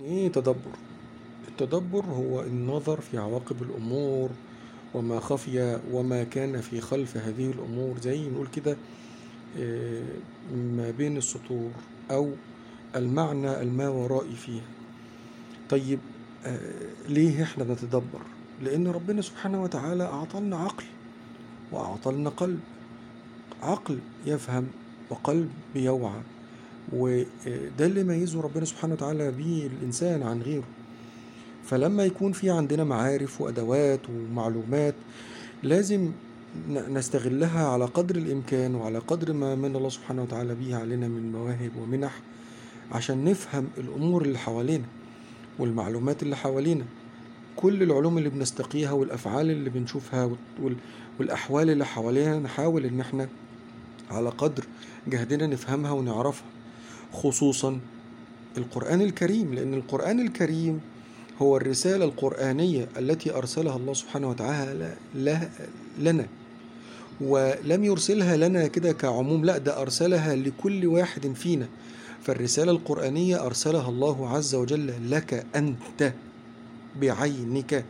إيه تدبر؟ التدبر هو النظر في عواقب الأمور وما خفي وما كان في خلف هذه الأمور زي نقول كده آه، ما بين السطور أو المعنى الماورائي فيها. طيب آه، ليه إحنا بنتدبر لأن ربنا سبحانه وتعالى أعطانا عقل وأعطانا قلب. عقل يفهم وقلب يوعى. وده اللي يميزه ربنا سبحانه وتعالى به الإنسان عن غيره. فلما يكون في عندنا معارف وأدوات ومعلومات لازم نستغلها على قدر الإمكان وعلى قدر ما من الله سبحانه وتعالى به علينا من مواهب ومنح عشان نفهم الأمور اللي حوالينا والمعلومات اللي حوالينا. كل العلوم اللي بنستقيها والأفعال اللي بنشوفها والأحوال اللي حوالينا نحاول إن إحنا على قدر جهدنا نفهمها ونعرفها. خصوصا القرآن الكريم لأن القرآن الكريم هو الرسالة القرآنية التي أرسلها الله سبحانه وتعالى لنا. ولم يرسلها لنا كده كعموم لأ ده أرسلها لكل واحد فينا. فالرسالة القرآنية أرسلها الله عز وجل لك أنت بعينك.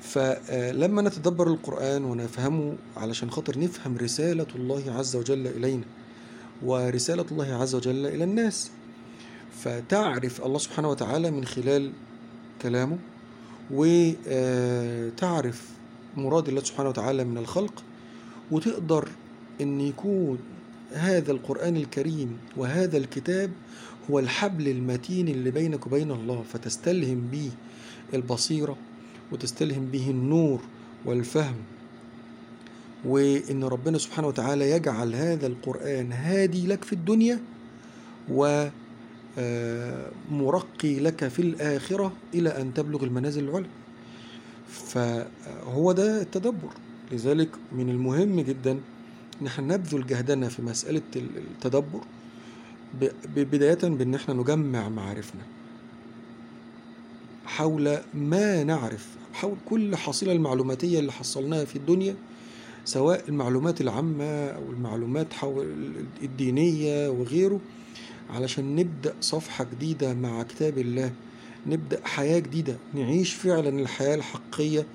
فلما نتدبر القرآن ونفهمه علشان خاطر نفهم رسالة الله عز وجل إلينا ورسالة الله عز وجل إلى الناس. فتعرف الله سبحانه وتعالى من خلال كلامه وتعرف مراد الله سبحانه وتعالى من الخلق وتقدر أن يكون هذا القرآن الكريم وهذا الكتاب هو الحبل المتين اللي بينك وبين الله. فتستلهم به البصيرة وتستلهم به النور والفهم. وإن ربنا سبحانه وتعالى يجعل هذا القرآن هادي لك في الدنيا ومرقي آه، لك في الآخرة إلى أن تبلغ المنازل العلى فهو ده التدبر. لذلك من المهم جدا نحن نبذل جهدنا في مسألة التدبر بداية بأن إحنا نجمع معارفنا. حول ما نعرف حول كل حصيلة المعلوماتية اللي حصلناها في الدنيا سواء المعلومات العامة أو المعلومات حول الدينية وغيره علشان نبدأ صفحة جديدة مع كتاب الله نبدأ حياة جديدة نعيش فعلا الحياة الحقيقية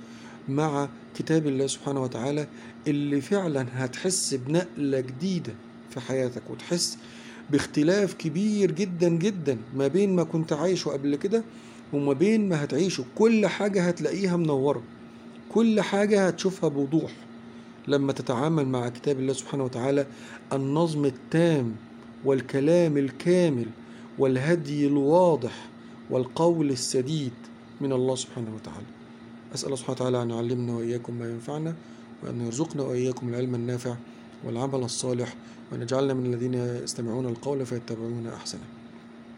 مع كتاب الله سبحانه وتعالى اللي فعلا هتحس بنقلة جديدة في حياتك وتحس باختلاف كبير جدا جدا ما بين ما كنت عايشه قبل كده وما بين ما هتعيشه. كل حاجة هتلاقيها منورة كل حاجة هتشوفها بوضوح. لما تتعامل مع كتاب الله سبحانه وتعالى النظم التام والكلام الكامل والهدي الواضح والقول السديد من الله سبحانه وتعالى. أسأل الله سبحانه وتعالى أن يعلمنا وإياكم ما ينفعنا وأن يرزقنا وإياكم العلم النافع والعمل الصالح وأن يجعلنا من الذين يستمعون القول فيتبعون أحسنه.